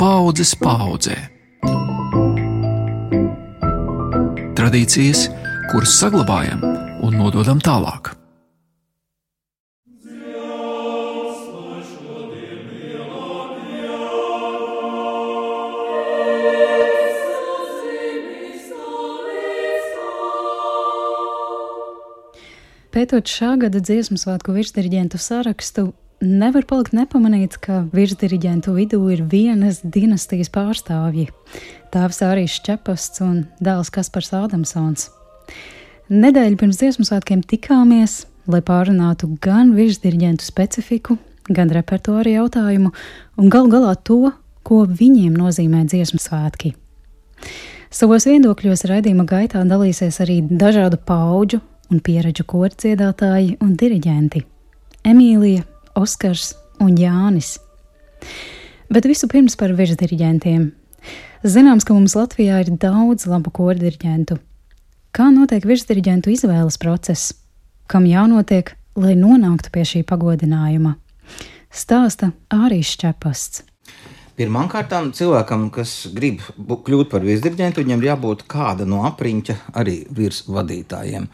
paudzes paudzē. Tradīcijas, kuras saglabājam un nododam tālāk. Pētot šā gada dziesmu svētku virsdiriģentu sarakstu, nevar palikt nepamanīts, ka virsdiriģentu vidū ir vienas dinastijas pārstāvji - tēvsĀrijas Čepasts un dēls Kaspars Ādamsons. Nedēļu pirms dziesmu svētkiem tikāmies, lai pārunātu gan virsdiriģentu specifiku, gan repertuāru jautājumu, un gal galā to, ko viņiem nozīmē dziesmu svētki. Savos viedokļos raidījuma gaitā dalīsies arī dažādu pauģu un pieredžu kordziedātāji un diriģenti - Emīlija, Oskars un Jānis. Bet vispirms par virsdiriģentiem. Zināms, ka mums Latvijā ir daudz labu kordirģentu. Kā notiek virsdiriģentu izvēles process? Kam jānotiek, lai nonāktu pie šī pagodinājuma? Stāsta Ārijas Čepasts. Pirmkārt, cilvēkam, kas grib kļūt par virsdirigentu, viņam jābūt kāda no apriņķa arī virsvadītājiem.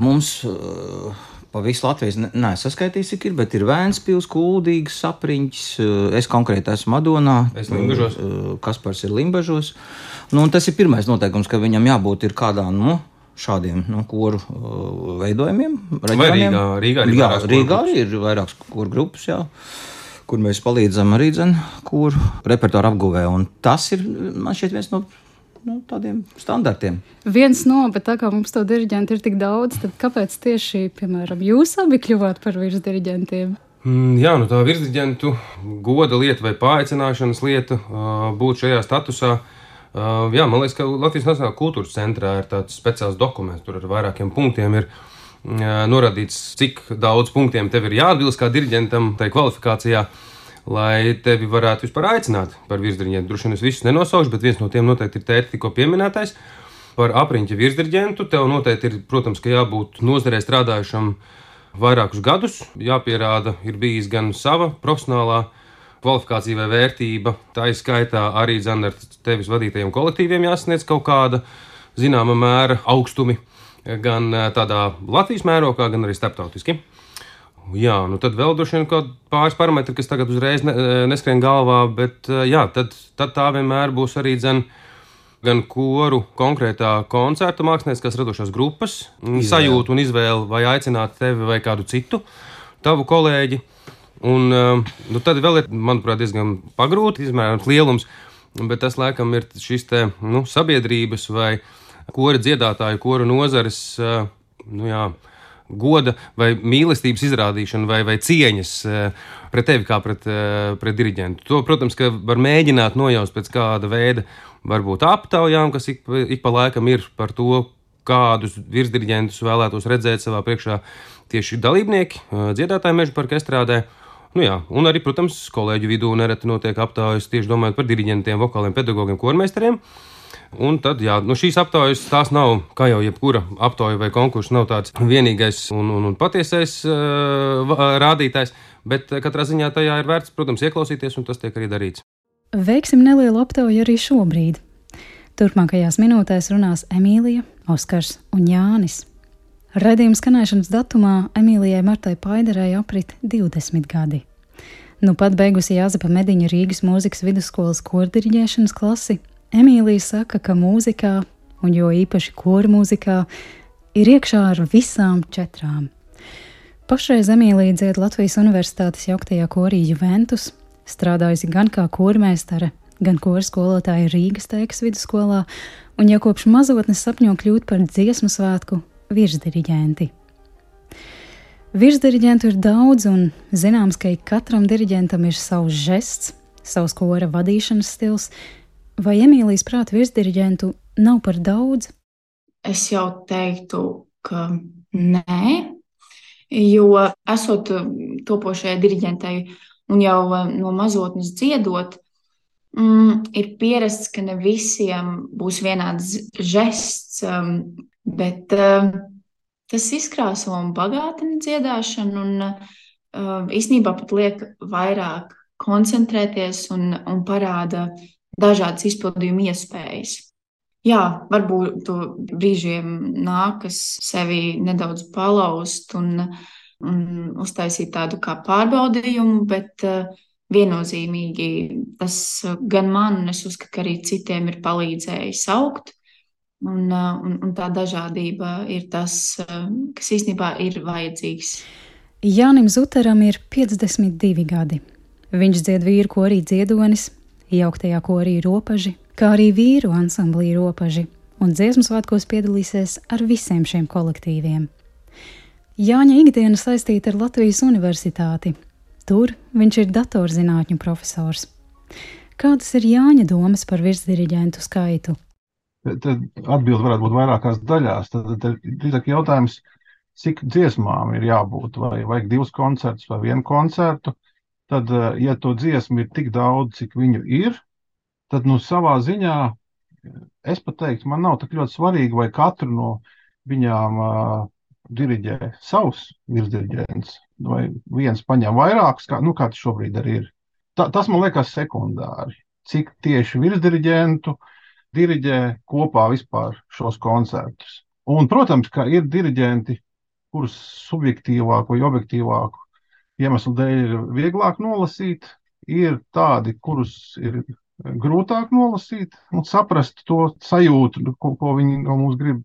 Mums uh, pa visu Latvijas nesaskaitīs, cik ir, bet ir Vēnspils, Kuldīgs, Sapriņķis, uh, es konkrēti esmu Madonā, es Limbažos. Uh, Kaspars ir Limbažos. Nu, tas ir pirmais noteikums, ka viņam jābūt ir kādā, nu, šādiem nu, koru uh, veidojumiem. Vai Rīgā, Rīgā, arī jā, Rīgā arī ir vairākas koru grupas. Jā kur mēs palīdzam arī kuru repertuāru apguvē. Un tas ir man šķiet viens no nu, tādiem standartiem. Viens no, bet tā kā mums to diriģentu ir tik daudz, tad kāpēc tieši, piemēram, jūs abi kļuvāt par virsdiriģentiem? Mm, jā, nu tā virsdiģentu goda lieta vai paaicināšanas lieta būt šajā statusā. Jā, man liekas, ka Latvijas Nacionālajā kultūras centrā ir tāds speciāls dokuments, tur ar vairākiem punktiem ir norādīts, cik daudz punktiem tev ir jāatbilst kā diriģentam tajā kvalifikācijā, lai tevi varētu vispār aicināt par virsdiriģentu. Droši vien es visus nenosaušu, bet viens no tiem noteikti ir tēti tikko pieminētais. Par apriņķa virsdiriģentu tev noteikti ir, protams, jābūt nozarē strādājušam vairākus gadus. Jāpierāda, ir bijis gan sava profesionālā kvalifikācija vai vērtība, tā izskaitā arī ar tevis vadītajiem kolektīviem jāsasniedz kaut kāda zināma mēra augstumi gan tādā Latvijas mērogā, gan arī starptautiski. Jā, nu tad vēl droši vien kaut pāris parametri, kas tagad uzreiz ne, neskrien galvā, bet jā, tad, tad tā vienmēr būs arī dzen, gan koru konkrētā koncerta mākslinieckās radošās grupas izvēle. sajūta un izvēle, vai aicināt tevi vai kādu citu tavu kolēģi. Un nu, tad vēl ir, manuprāt, diezgan pagrūti izmērāms lielums, bet tas laikam ir šis te, nu, sabiedrības vai kora dziedātāju, kora nozares nu jā, goda vai mīlestības izrādīšana vai, vai cieņas pret tevi kā pret, pret diriģentu. To, protams, var mēģināt nojaust pēc kāda veida, varbūt aptaujām, kas ik, ik pa laikam ir par to, kādus virsdiriģentus vēlētos redzēt savā priekšā tieši dalībnieki, dziedātāji meža parka estrādē. Nu jā, un arī, protams, kolēģu vidū nereti notiek aptaujas tieši domājot par diriģentiem, vokāliem pedagogiem, kormeistariem. Un tad, jā, nu šīs aptaujas tās nav, kā jau jebkura aptauja vai konkurss, nav tāds vienīgais un, un, un patiesais uh, rādītājs, bet katrā ziņā tajā ir vērts, protams, ieklausīties, un tas tiek arī darīts. Veiksim nelielu aptauju arī šobrīd. Turpmākajās minūtēs runās Emīlija, Oskars un Jānis. Radījuma skanēšanas datumā Emīlijai Martai Paiderei aprit 20 gadi. Nu pat beigusi Jāzepa Mediņa Rīgas mūzikas vidusskolas kordiriģēšanas klasi, Emīlija saka, ka mūzikā, un jo īpaši koru mūzikā, ir iekšā ar visām četrām. Pašreiz Emīlija dzied Latvijas Universitātes jauktajā korī Juventus, strādājusi gan kā kormeistare, gan koru skolotāja Rīgas teikas vidusskolā, un jau kopš mazotnes sapņo kļūt par dziesmu svētku virsdiriģenti. Virsdiriģentu ir daudz, un zināms, ka katram diriģentam ir savs žests, savs kora vadīšanas stils, Vai Emīlijas prāta virsdiriģentu nav par daudz? Es jau teiktu, ka nē, jo esot topošajai diriģentei un jau eh, no mazotnes dziedot, mm, ir pierasts, ka ne visiem būs vienāds žests, um, bet um, tas izkrāso un bagātina dziedāšanu un um, īstenībā pat liek vairāk koncentrēties un, un parāda dažādas izpildījuma iespējas. Jā, varbūt brīžiem nākas sevi nedaudz palauzt un, un uztaisīt tādu kā pārbaudījumu, bet uh, viennozīmīgi tas gan man, un es uzskatu, ka arī citiem ir palīdzējis augt. Un, uh, un, un tā dažādība ir tas, uh, kas īstenībā ir vajadzīgs. Jānim Zuteram ir 52 gadi. Viņš dzied vīru korī dziedonis, jauktajā korī ropaži, kā arī vīru ansamblī ropaži, un dziesmu svētkos piedalīsies ar visiem šiem kolektīviem. Jāņa ikdiena saistīta ar Latvijas universitāti. Tur viņš ir datorzinātņu profesors. Kādas ir Jāņa domas par virsdiriģentu skaitu? Tad atbilde varētu būt vairākās daļās. Tad, tad ir jautājums, cik dziesmām ir jābūt, vai vajag divus koncertus vai vienu koncertu. Tad, ja to dziesmu ir tik daudz, cik viņu ir, tad nu, savā ziņā es pat teiktu, man nav tik ļoti svarīgi, vai katru no viņām uh, diriģē savs virsdiriģents, vai viens paņem vairākus, kā, nu, kā tas šobrīd arī ir. Ta, tas man liekas sekundāri. Cik tieši virsdiriģentu diriģē kopā vispār šos koncertus. Un, protams, ka ir diriģenti, kurus subjektīvāku vai objektīvāku iemeslu dēļ ir vieglāk nolasīt, ir tādi, kurus ir grūtāk nolasīt un saprast to sajūtu, ko, ko viņi no mums grib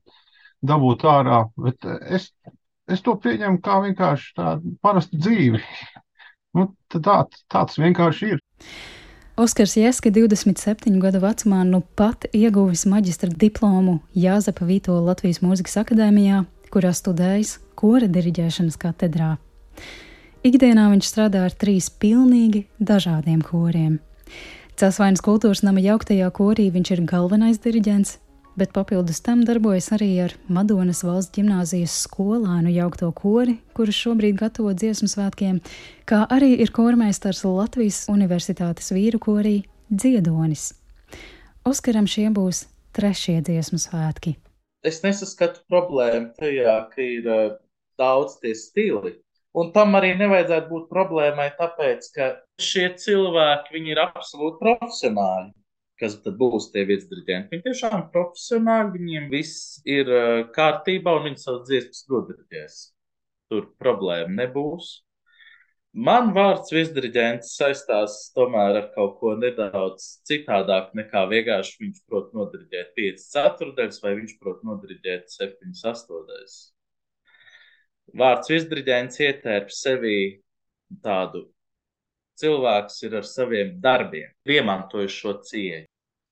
dabūt ārā. Bet es, es to pieņemu kā vienkārši tādu parastu dzīvi. Nu, tā, tāds vienkārši ir. Oskars Jeska, 27 gadu vecumā, nu pat ieguvis maģistra diplomu Jāzepa Vītola Latvijas Mūzikas akadēmijā, kurā studējis kora diriģēšanas katedrā. Ikdienā viņš strādā ar trīs pilnīgi dažādiem koriem. Celsvainas kultūras nama jauktajā korī viņš ir galvenais diriģents, bet papildus tam darbojas arī ar Madonas valsts gimnāzijas skolānu jaukto kori, kurus šobrīd gatavo dziesmu svētkiem, kā arī ir kormeistars Latvijas Universitātes vīru korī Dziedonis. Oskaram šie būs trešie dziesmu svētki. Es nesaskatu problēmu tajā, ka ir uh, daudz tie stili, Un tam arī nevajadzētu būt problēmai, tāpēc, ka šie cilvēki ir absolūti profesionāļi. Kas tad būs tie virsdirigenti? Viņi tiešām ir profesionāļi, viņiem viss ir uh, kārtībā un viņi savas dziesmas nodarbojas. Tur problēma nebūs. Man vārds virsdirigents saistās tomēr ar kaut ko nedaudz citādāk nekā vienkārši viņš prot nodarboties 5 ceturdaļas vai viņš prot nodarboties 7 astodaļas vārds virsdirigents ietērp sevi tādu cilvēks ir ar saviem darbiem, iemantojis šo cieņu.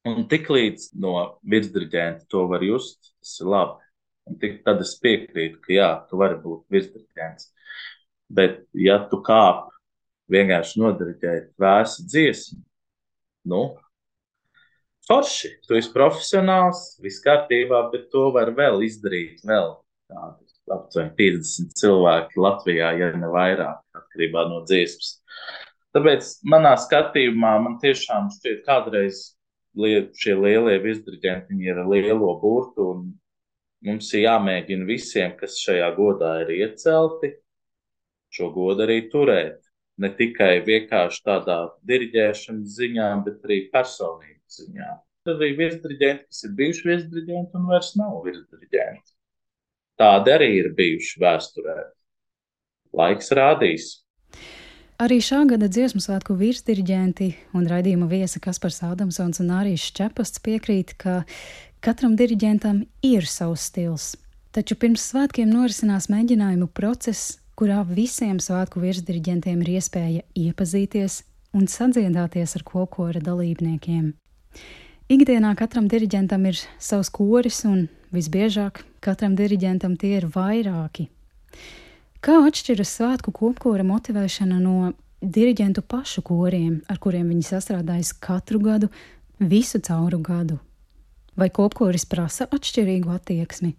Un tiklīdz no virsdirigenta to var just, tas ir labi. Un tik, tad es piekrītu, ka jā, tu vari būt virsdirigents. Bet, ja tu kāp vienkārši nodiriģēt vēsu dziesmu, nu, forši, tu esi profesionāls, viss kārtībā, bet to var vēl izdarīt, vēl tādu aptuveni 50 cilvēki Latvijā, ja ne vairāk, atkarībā no dziesmas. Tāpēc manā skatījumā man tiešām šķiet, kādreiz šie lielie virsdirigenti ir ar lielo burtu, mums ir jāmēģina visiem, kas šajā godā ir iecelti, šo godu arī turēt. Ne tikai vienkārši tādā diriģēšanas ziņā, bet arī personības ziņā. Tad arī virsdirigenti, kas ir bijuši virsdirigenti un vairs nav virsdirigenti. Tādi arī ir bijuši vēsturē. Laiks rādīs. Arī šā gada dziesmu svētku virsdirigenti un raidījuma viesa Kaspars Ādamsons unĀrijas Šķepasts piekrīt, ka katram diriģentam ir savs stils. Taču pirms svētkiem norisinās mēģinājumu process, kurā visiem svētku virsdiriģentiem ir iespēja iepazīties un sadziedāties ar kokora dalībniekiem. Ikdienā katram diriģentam ir savs koris un Visbiežāk katram diriģentam tie ir vairāki. Kā atšķiras svētku kopkora motivēšana no diriģentu pašu koriem, ar kuriem viņi sastrādājas katru gadu, visu cauru gadu? Vai kopkoris prasa atšķirīgu attieksmi?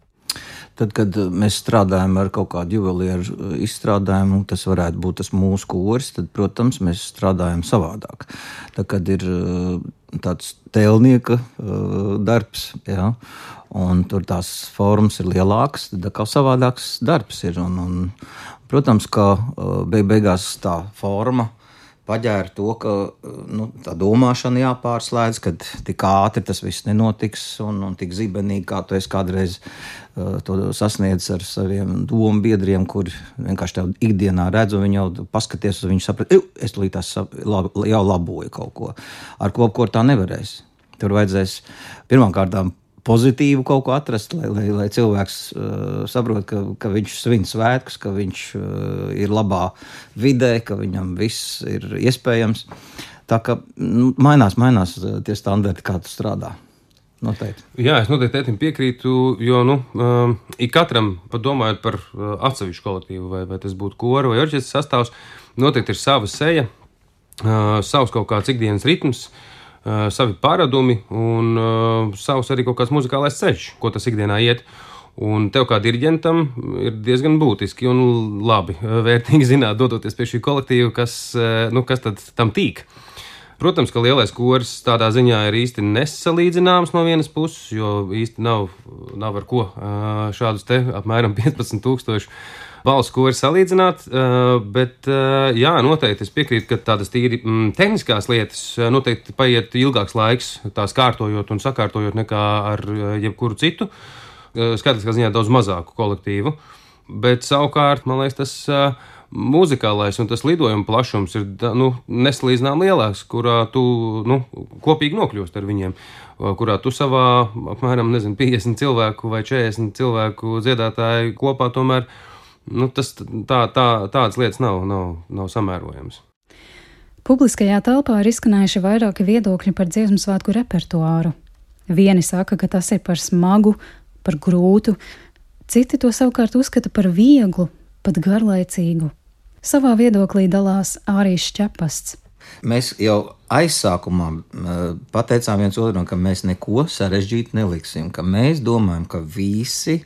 Tad, kad mēs strādājam ar kaut kādu juvelieru izstrādājumu, tas varētu būt tas mūsu koris, tad, protams, mēs strādājam savādāk. Tad, kad ir tāds tēlnieka uh, darbs, ja, un tur tās formas ir lielākas, tad atkal savādāks darbs ir. Un, un, protams, ka uh, beig beigās tā forma paģēra to, ka nu, tā domāšana jāpārslēdz, ka tik ātri tas viss nenotiks un, un tik zibenīgi, kā tu esi kādreiz uh, to sasniedzis ar saviem domu biedriem, kur vienkārši tev ikdienā redz, un viņi jau paskaties uz viņu, saprat, es līdz lab, jau laboju kaut ko. Ar ko, ko tā nevarēs. Tur vajadzēs pirmkārt pozitīvu kaut ko atrast, lai, lai, lai cilvēks uh, saprot, ka, ka viņš svin svētkus, ka viņš uh, ir labā vidē, ka viņam viss ir iespējams. Tā kā nu, mainās, mainās uh, tie standarti, kā tu strādā. Noteikti. Jā, es noteikti tētim piekrītu, jo nu, um, ik katram, padomājot par uh, atsevišķu kolektīvu, vai, vai tas būtu kora vai orķestra sastāvs, noteikti ir sava seja, uh, savs kaut kāds ikdienas ritms. Uh, savi paradumi un uh, savs arī kaut kāds muzikālais ceļš, ko tas ikdienā iet. Un tev kā diriģentam ir diezgan būtiski un labi, vērtīgi zināt, dodoties pie šī kolektīva, kas, nu, kas tam tīk. Protams, ka lielais koris tādā ziņā ir īsti nesalīdzināms no vienas puses, jo īsti nav, nav ar ko šādus te apmēram 15,000 valsts kori salīdzināt, eh, bet eh, jā, noteikti es piekrītu, ka tādas tīri mm, tehniskās lietas eh, noteikti paiet ilgāks laiks tās kārtojot un sakārtojot nekā ar jebkuru citu. Skaitliskā ziņā daudz mazāku kolektīvu. Bet savukārt, man liekas, tas muzikālais un tas lidojuma plašums ir nu, nesalīdzinām lielāks, kurā tu nu, kopīgi nokļūst ar viņiem. Kurā tu savā apmēram nezinu, 50 cilvēku vai 40 cilvēku dziedātāju kopā tomēr nu, tas, tā, tā, tādas lietas nav, nav, nav samērojamas. Publiskajā telpā ir izskanējuši vairāki viedokļi par dziesmu svētku repertuāru. Vieni saka, ka tas ir par smagu, par grūtu, citi to savukārt uzskata par vieglu, pat garlaicīgu. Savā viedoklī dalās arī Šķepasts. Mēs jau aizsākumā pateicām viens otram, ka mēs neko sarežģītu neliksim, ka mēs domājam, ka visi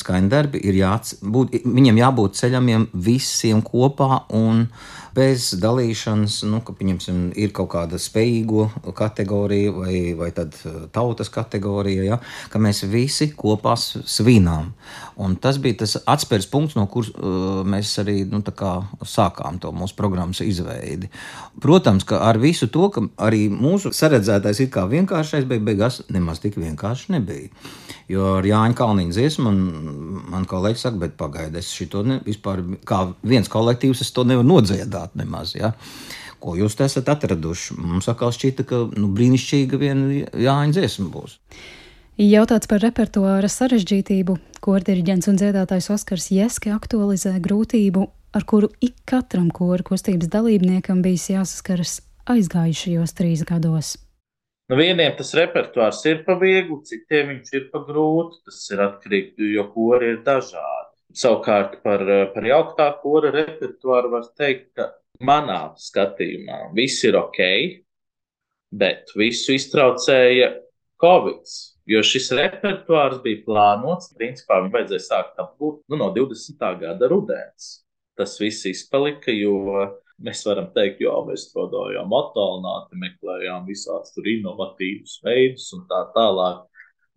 skaņdarbi ir jābūt, viņiem jābūt ceļamiem visiem kopā un bez dalīšanas, nu, ka, pieņemsim, ir kaut kāda spējīgo kategorija vai, vai tad tautas kategorija, ja, ka mēs visi kopā svinām. Un tas bija tas atspērs punkts, no kuras uh, mēs arī nu, sākām to mūsu programmas izveidi. Protams, ka ar visu to, ka arī mūsu saredzētais ir kā vienkāršais, bet beigās nemaz tik vienkārši nebija. Jo ar Jāņa Kalniņa dziesmu man, man kolēģis saka, bet pagaidi, es šo ne, vispār kā viens kolektīvs, es to nevaru nodziedāt nemaz. Ja? Ko jūs esat atraduši? Mums atkal šķita, ka nu, brīnišķīga viena Jāņa dziesma būs. Jautāts par repertuāra sarežģītību, ko diriģents un dziedātājs Oskars Jeski aktualizē grūtību ar kuru ik katram kora kustības dalībniekam bijis jāsaskaras aizgājušajos trīs gados. Nu, vieniem tas repertuārs ir pa vieglu, citiem viņš ir pa grūtu. Tas ir atkarīgs, jo kori ir dažādi. Savukārt par, par jauktā kora repertuāru var teikt, ka manā skatījumā viss ir ok, bet visu iztraucēja Covid. Jo šis repertuārs bija plānots, principā viņam vajadzēja sākt apgūt nu, no 20. gada rudens tas viss izpalika, jo mēs varam teikt, jo mēs strādājām attālināti, meklējām visādus inovatīvus veidus un tā tālāk.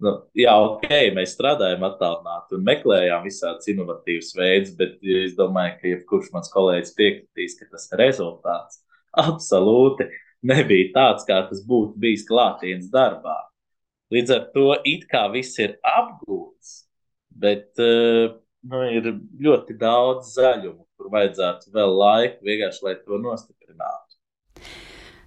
Nu, jā, ok, mēs strādājam attālināti un meklējām visādus inovatīvus veidus, bet es domāju, ka jebkurš mans kolēģis piekritīs, ka tas rezultāts absolūti nebija tāds, kā tas būtu bijis klātienes darbā. Līdz ar to it kā viss ir apgūts, bet uh, nu, ir ļoti daudz zaļumu, kur vajadzētu vēl laiku vienkārši, lai to nostiprinātu.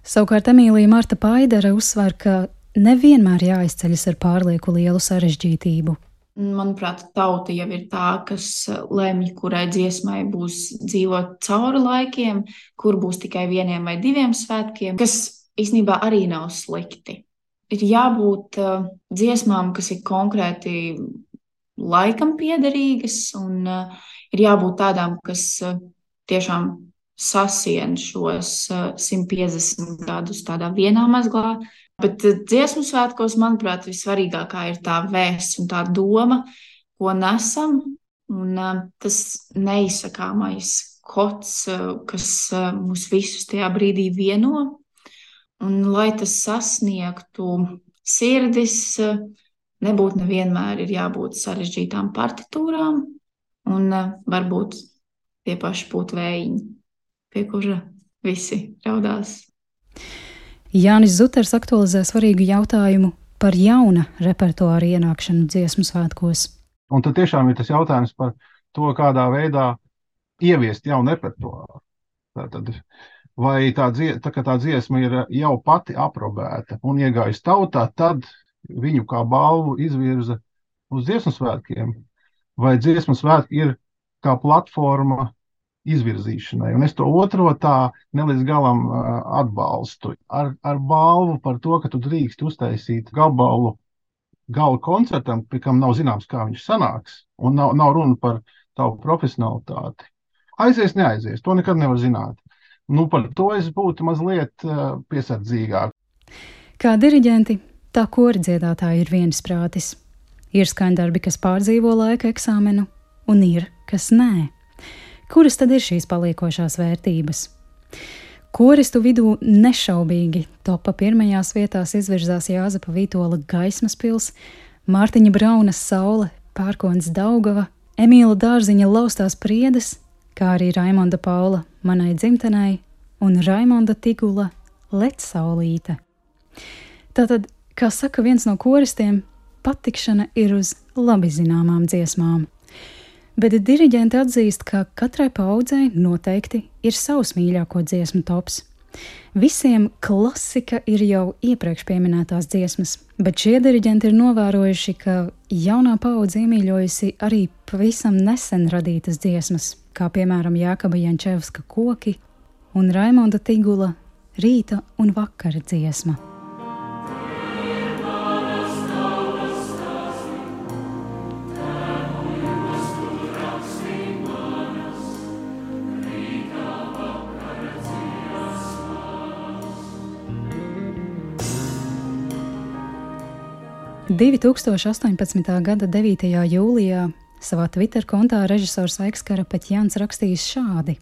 Savukārt Emīlija Marta Paidara uzsver, ka nevienmēr jāizceļas ar pārlieku lielu sarežģītību. Manuprāt, tauta jau ir tā, kas lemj, kurai dziesmai būs dzīvot cauri laikiem, kur būs tikai vieniem vai diviem svētkiem, kas īstenībā arī nav slikti. Ir jābūt uh, dziesmām, kas ir konkrēti laikam piederīgas, un uh, ir jābūt tādām, kas tiešām sasien šos uh, 150 gadus tādā vienā mazglā. Bet uh, dziesmu svētkos, manuprāt, vissvarīgākā ir tā vēsts un tā doma, ko nesam, un uh, tas neizsakāmais kods, uh, kas mūs visus tajā brīdī vieno. Un, lai tas sasniegtu sirdis, nebūtu nevienmēr ir jābūt sarežģītām partitūrām, un varbūt tie paši būtu vējiņi, pie kura visi raudās. Jānis Zuters aktualizē svarīgu jautājumu par jauna repertuāra ienākšanu dziesmu svētkos. Un tad tiešām ir tas jautājums par to, kādā veidā ieviest jaunu repertuāru. Tātad, vai tā, dzie, tā, tā dziesma ir jau pati aprobēta un iegājusi tautā, tad viņu kā balvu izvirza uz dziesmu svētkiem, vai dziesmu svētki ir kā platforma izvirzīšanai. Un es to otro tā ne līdz galam atbalstu. Ar, ar balvu par to, ka tu drīkst uztaisīt gabalu gala koncertam, pie kam nav zināms, kā viņš sanāks, un nav, nav runa par tavu profesionalitāti. Aizies, neaizies, to nekad nevar zināt. Nu, par to es būtu mazliet uh, piesardzīgāk. Kā diriģenti, tā kori dziedātāji ir viensprātis. Ir skaņdarbi, kas pārdzīvo laika eksāmenu, un ir, kas nē. Kuras tad ir šīs paliekošās vērtības? Koristu vidū nešaubīgi topā pirmajās vietās izvirzās Jāzepa Vītola gaismas pils, Mārtiņa Braunas saule, Pērkons Daugava, Emīla Dārziņa laustās priedes, kā arī Raimonda Paula manai dzimtenei un Raimonda Tigula Lec saulīte. Tātad, kā saka viens no koristiem, patikšana ir uz labi zināmām dziesmām. Bet diriģenti atzīst, ka katrai paudzei noteikti ir savs mīļāko dziesmu tops. Visiem klasika ir jau iepriekš minētās dziesmas, bet šie diriģenti ir novērojuši, ka jaunā paudze iemīļojusi arī pavisam nesen radītas dziesmas, kā piemēram Jākaba Jančevska koki un Raimonda Tigula rīta un vakara dziesma. 2018. gada 9. jūlijā savā Twitter kontā režisors Aiks Karapeķjāns rakstījis šādi: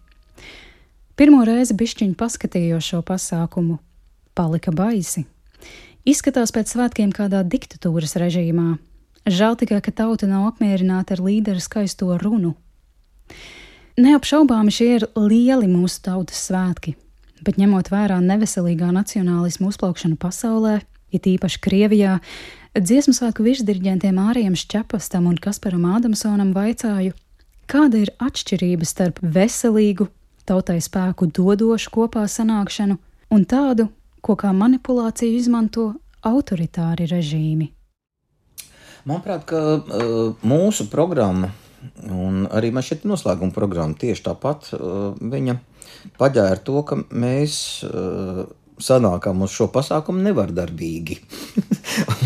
Pirmo reizi bišķiņu paskatījos šo pasākumu, palika baisi. Izskatās pēc svētkiem kādā diktatūras režīmā. Žēl tikai, ka tauta nav apmierināta ar līderu skaisto runu. Neapšaubāmi šie ir lieli mūsu tautas svētki, bet ņemot vērā neveselīgā nacionālismu uzplaukšanu pasaulē, it īpaši Krievijā, Dziesmu svētku virsdirigentiem Ārijam Šķepastam un Kasparam Ādamsonam vaicāju, kāda ir atšķirība starp veselīgu, tautai spēku dodošu kopā sanākšanu un tādu, ko kā manipulāciju izmanto autoritāri režīmi. Manuprāt, ka uh, mūsu programma, un arī man šeit noslēguma programma tieši tāpat, uh, viņa paģēra to, ka mēs uh, sanākam uz šo pasākumu nevardarbīgi.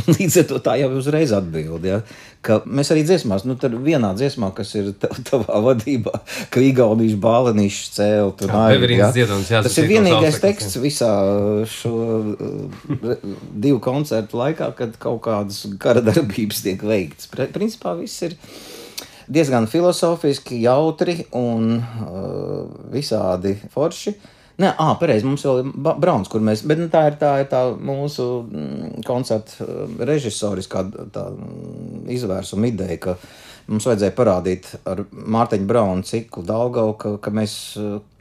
Līdz ar to tā jau uzreiz atbild. Ja? Ka mēs arī dziesmās, nu, tad vienā dziesmā, kas ir tavā vadībā, ka Igaunijas bālenīšs cēl, tur nāja. Ja? Tas ir vienīgais teksts visā šo divu koncertu laikā, kad kaut kādas kara darbības tiek veikts. Principā viss ir diezgan filozofiski, jautri un uh, visādi forši. Uh, Nē, ah, pareizi, mums vēl ir Brauns, kur mēs, bet nu, tā ir tā, ir tā mūsu mm, koncerta režisoriskā tā mm, izvērsuma ideja, ka mums vajadzēja parādīt ar Mārtiņu Braunu ciklu Daugau, ka, ka mēs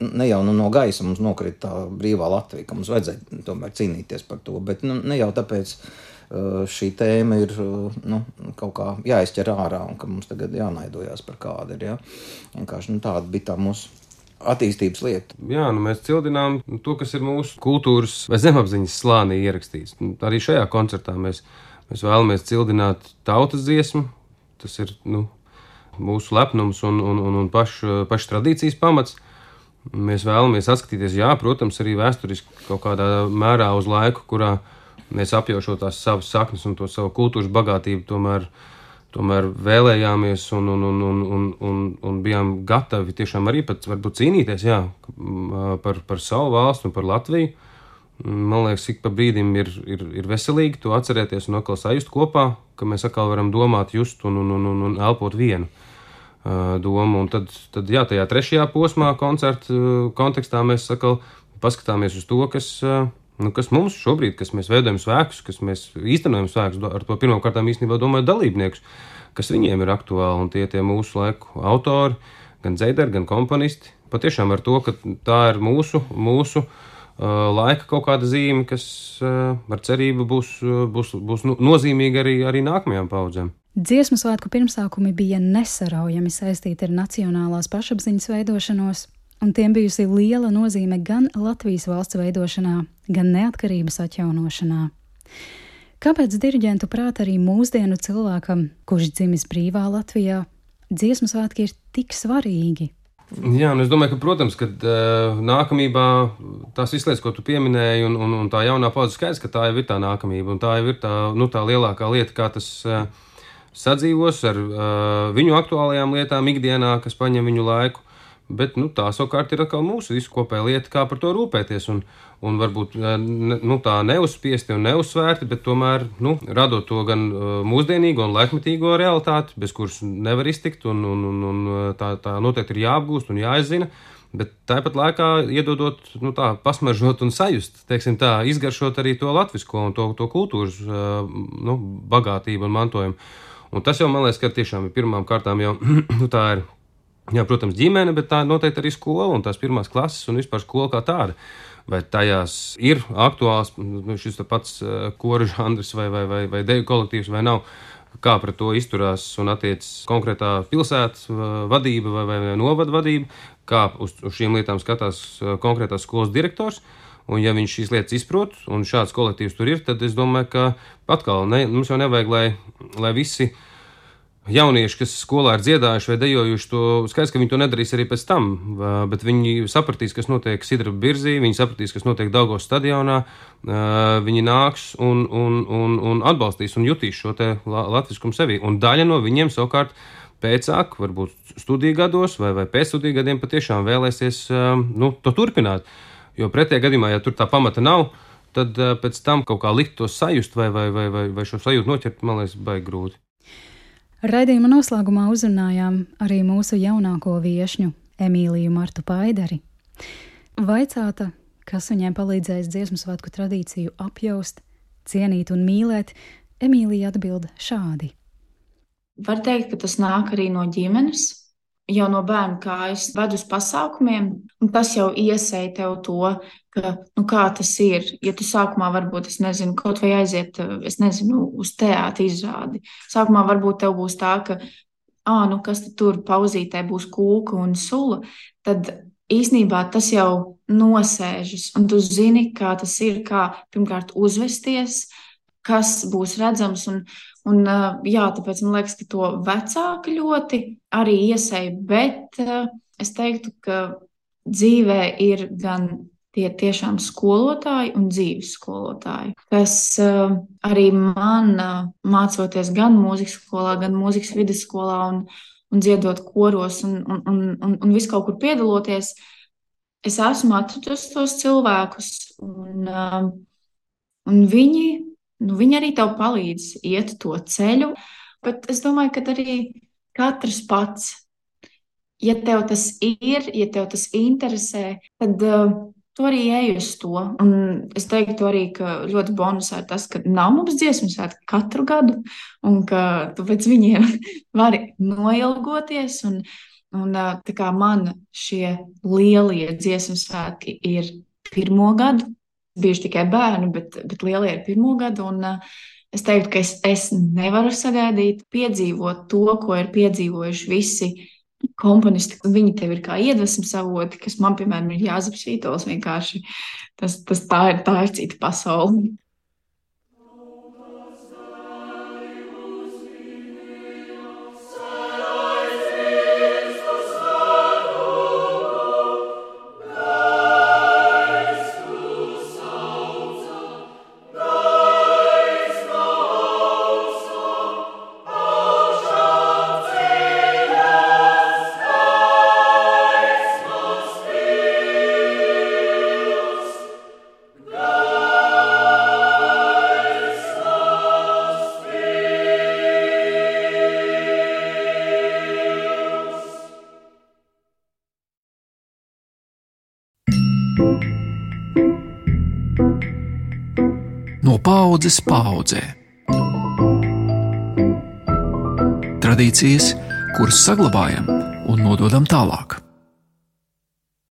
ne jau nu, no gaisa mums nokrita tā brīvā Latvija, ka mums vajadzēja tomēr cīnīties par to, bet nu, ne jau tāpēc šī tēma ir nu, kaut kā jāizķer ārā un ka mums tagad jānaidojās par kādu ir. Ja? Vienkārši nu, tāda bija tā mūsu attīstības lieta. Jā, nu mēs cildinām to, kas ir mūsu kultūras vai zemapziņas slānī ierakstīts. Nu, arī šajā koncertā mēs, mēs vēlamies cildināt tautas dziesmu. Tas ir nu, mūsu lepnums un, un, un, un pašu, pašu tradīcijas pamats. Mēs vēlamies atskatīties, jā, protams, arī vēsturiski kaut kādā mērā uz laiku, kurā mēs apjaušot tās savas saknes un to savu kultūras bagātību tomēr uh, tomēr vēlējāmies un, un, un, un, un, un, un bijām gatavi tiešām arī pat varbūt cīnīties jā, par, par savu valstu un par Latviju. Man liekas, ik pa brīdim ir, ir, ir veselīgi to atcerēties un atkal sajust kopā, ka mēs atkal varam domāt, just un, un, un, un, un elpot vienu uh, domu. Un tad, tad, jā, tajā trešajā posmā koncerta kontekstā mēs atkal paskatāmies uz to, kas, uh, Nu, kas mums šobrīd, kas mēs veidojam svēkus, kas mēs īstenojam svēkus, ar to pirmām kārtām īstenībā domāju dalībniekus, kas viņiem ir aktuāli un tie tie mūsu laiku autori, gan dzēderi, gan komponisti, patiešām ar to, ka tā ir mūsu, mūsu laika kaut kāda zīme, kas ar cerību būs, būs, būs nu, nozīmīga arī, arī nākamajām paudzēm. Dziesmu svētku pirmsākumi bija nesaraujami saistīti ar nacionālās pašapziņas veidošanos, un tiem bijusi liela nozīme gan Latvijas valsts veidošanā, gan neatkarības atjaunošanā. Kāpēc diriģentu prāt arī mūsdienu cilvēkam, kurš dzimis brīvā Latvijā, dziesmu svētki ir tik svarīgi? Jā, un es domāju, ka, protams, ka uh, nākamībā tās lietas, ko tu pieminēji, un, un, un tā jaunā paudze skaidrs, ka tā jau ir tā nākamība, un tā jau ir tā, nu, tā lielākā lieta, kā tas uh, sadzīvos ar uh, viņu aktuālajām lietām ikdienā, kas paņem viņu laiku. Bet nu, tā savukārt ir atkal mūsu visu kopējā lieta, kā par to rūpēties. Un, un varbūt nu, tā neuzspiesti un neuzsvērti, bet tomēr nu, radot to gan mūsdienīgo un laikmetīgo realitāti, bez kuras nevar iztikt, un, un, un, un tā, tā noteikti ir jāapgūst un jāizzina. Bet tāpat laikā iedodot, nu, tā, pasmaržot un sajust, teiksim, tā, izgaršot arī to latviešu un to, to kultūras nu, bagātību un mantojumu. Un tas jau man liekas, ka tiešām ir pirmām kārtām jau nu, tā ir Jā, protams, ģimene, bet tā noteikti arī skola un tās pirmās klases un vispār skola kā tāda. Vai tajās ir aktuāls nu, šis pats koru žanrs vai, vai, vai, vai deju kolektīvs vai nav? Kā pret to izturās un attiecas konkrētā pilsētas vadība vai, vai, vai novada vadība, kā uz, uz šīm lietām skatās konkrētās skolas direktors. Un, ja viņš šīs lietas izprot, un šāds kolektīvs tur ir, tad es domāju, ka atkal ne, mums jau nevajag, lai, lai visi uh, jaunieši, kas skolā ir dziedājuši vai dejojuši, to skaidrs, ka viņi to nedarīs arī pēc tam. Bet viņi sapratīs, kas notiek Sidra Birzī, viņi sapratīs, kas notiek Daugos stadionā. Viņi nāks un, un, un, un atbalstīs un jutīs šo latviskumu sevi. Un daļa no viņiem savukārt pēcāk, varbūt studiju gados vai, vai pēc studiju gadiem patiešām vēlēsies nu, to turpināt. Jo pretējā gadījumā, ja tur tā pamata nav, tad pēc tam kaut kā likt to sajust vai, vai, vai, vai, vai šo sajūtu noķert, man liekas, baigi grūti. Raidījuma noslēgumā uzrunājām arī mūsu jaunāko viesņu, Emīliju Martu Paidari. Vaicāta, kas viņai palīdzēs dziesmu svētku tradīciju apjaust, cienīt un mīlēt, Emīlija atbild šādi. Var teikt, ka tas nāk arī no ģimenes, jau no bērna kājas ved uz pasākumiem, un tas jau iesēja tev to, ka, nu, kā tas ir. Ja tu sākumā varbūt, es nezinu, kaut vai aiziet, es nezinu, uz teātra izrādi, sākumā varbūt tev būs tā, ka, ah, nu, kas tur pauzītē būs kūka un sula, tad īsnībā tas jau nosēžas, un tu zini, kā tas ir, kā pirmkārt uzvesties, kas būs redzams. Un, Un, jā, tāpēc man liekas, ka to vecāki ļoti arī iesēja, bet es teiktu, ka dzīvē ir gan tie tiešām skolotāji un dzīves skolotāji, kas arī man mācoties gan mūzikas skolā, gan mūzikas vidusskolā un, un dziedot koros un, un, un, un, un visu kaut kur piedaloties, es esmu atradusi tos cilvēkus un, un viņi nu, viņi arī tev palīdz iet to ceļu. Bet es domāju, ka arī katrs pats, ja tev tas ir, ja tev tas interesē, tad uh, tu arī ej uz to. Un es teiktu arī, ka ļoti bonusā ir tas, ka nav mums dziesmu svētki katru gadu, un ka tu pēc viņiem vari noilgoties. Un, un tā kā man šie lielie dziesmu svētki ir pirmo gadu, bijuši tikai bērni, bet, bet lielie ir pirmo gadu. Un, es teiktu, ka es, es nevaru sagaidīt, piedzīvot to, ko ir piedzīvojuši visi komponisti. Viņi tev ir kā iedvesmas avoti, kas man, piemēram, ir Vītols. Vienkārši tas, tas tā, ir, tā ir cita pasaule. Paudzes paudzē. Tradīcijas, kuras saglabājam un nododam tālāk.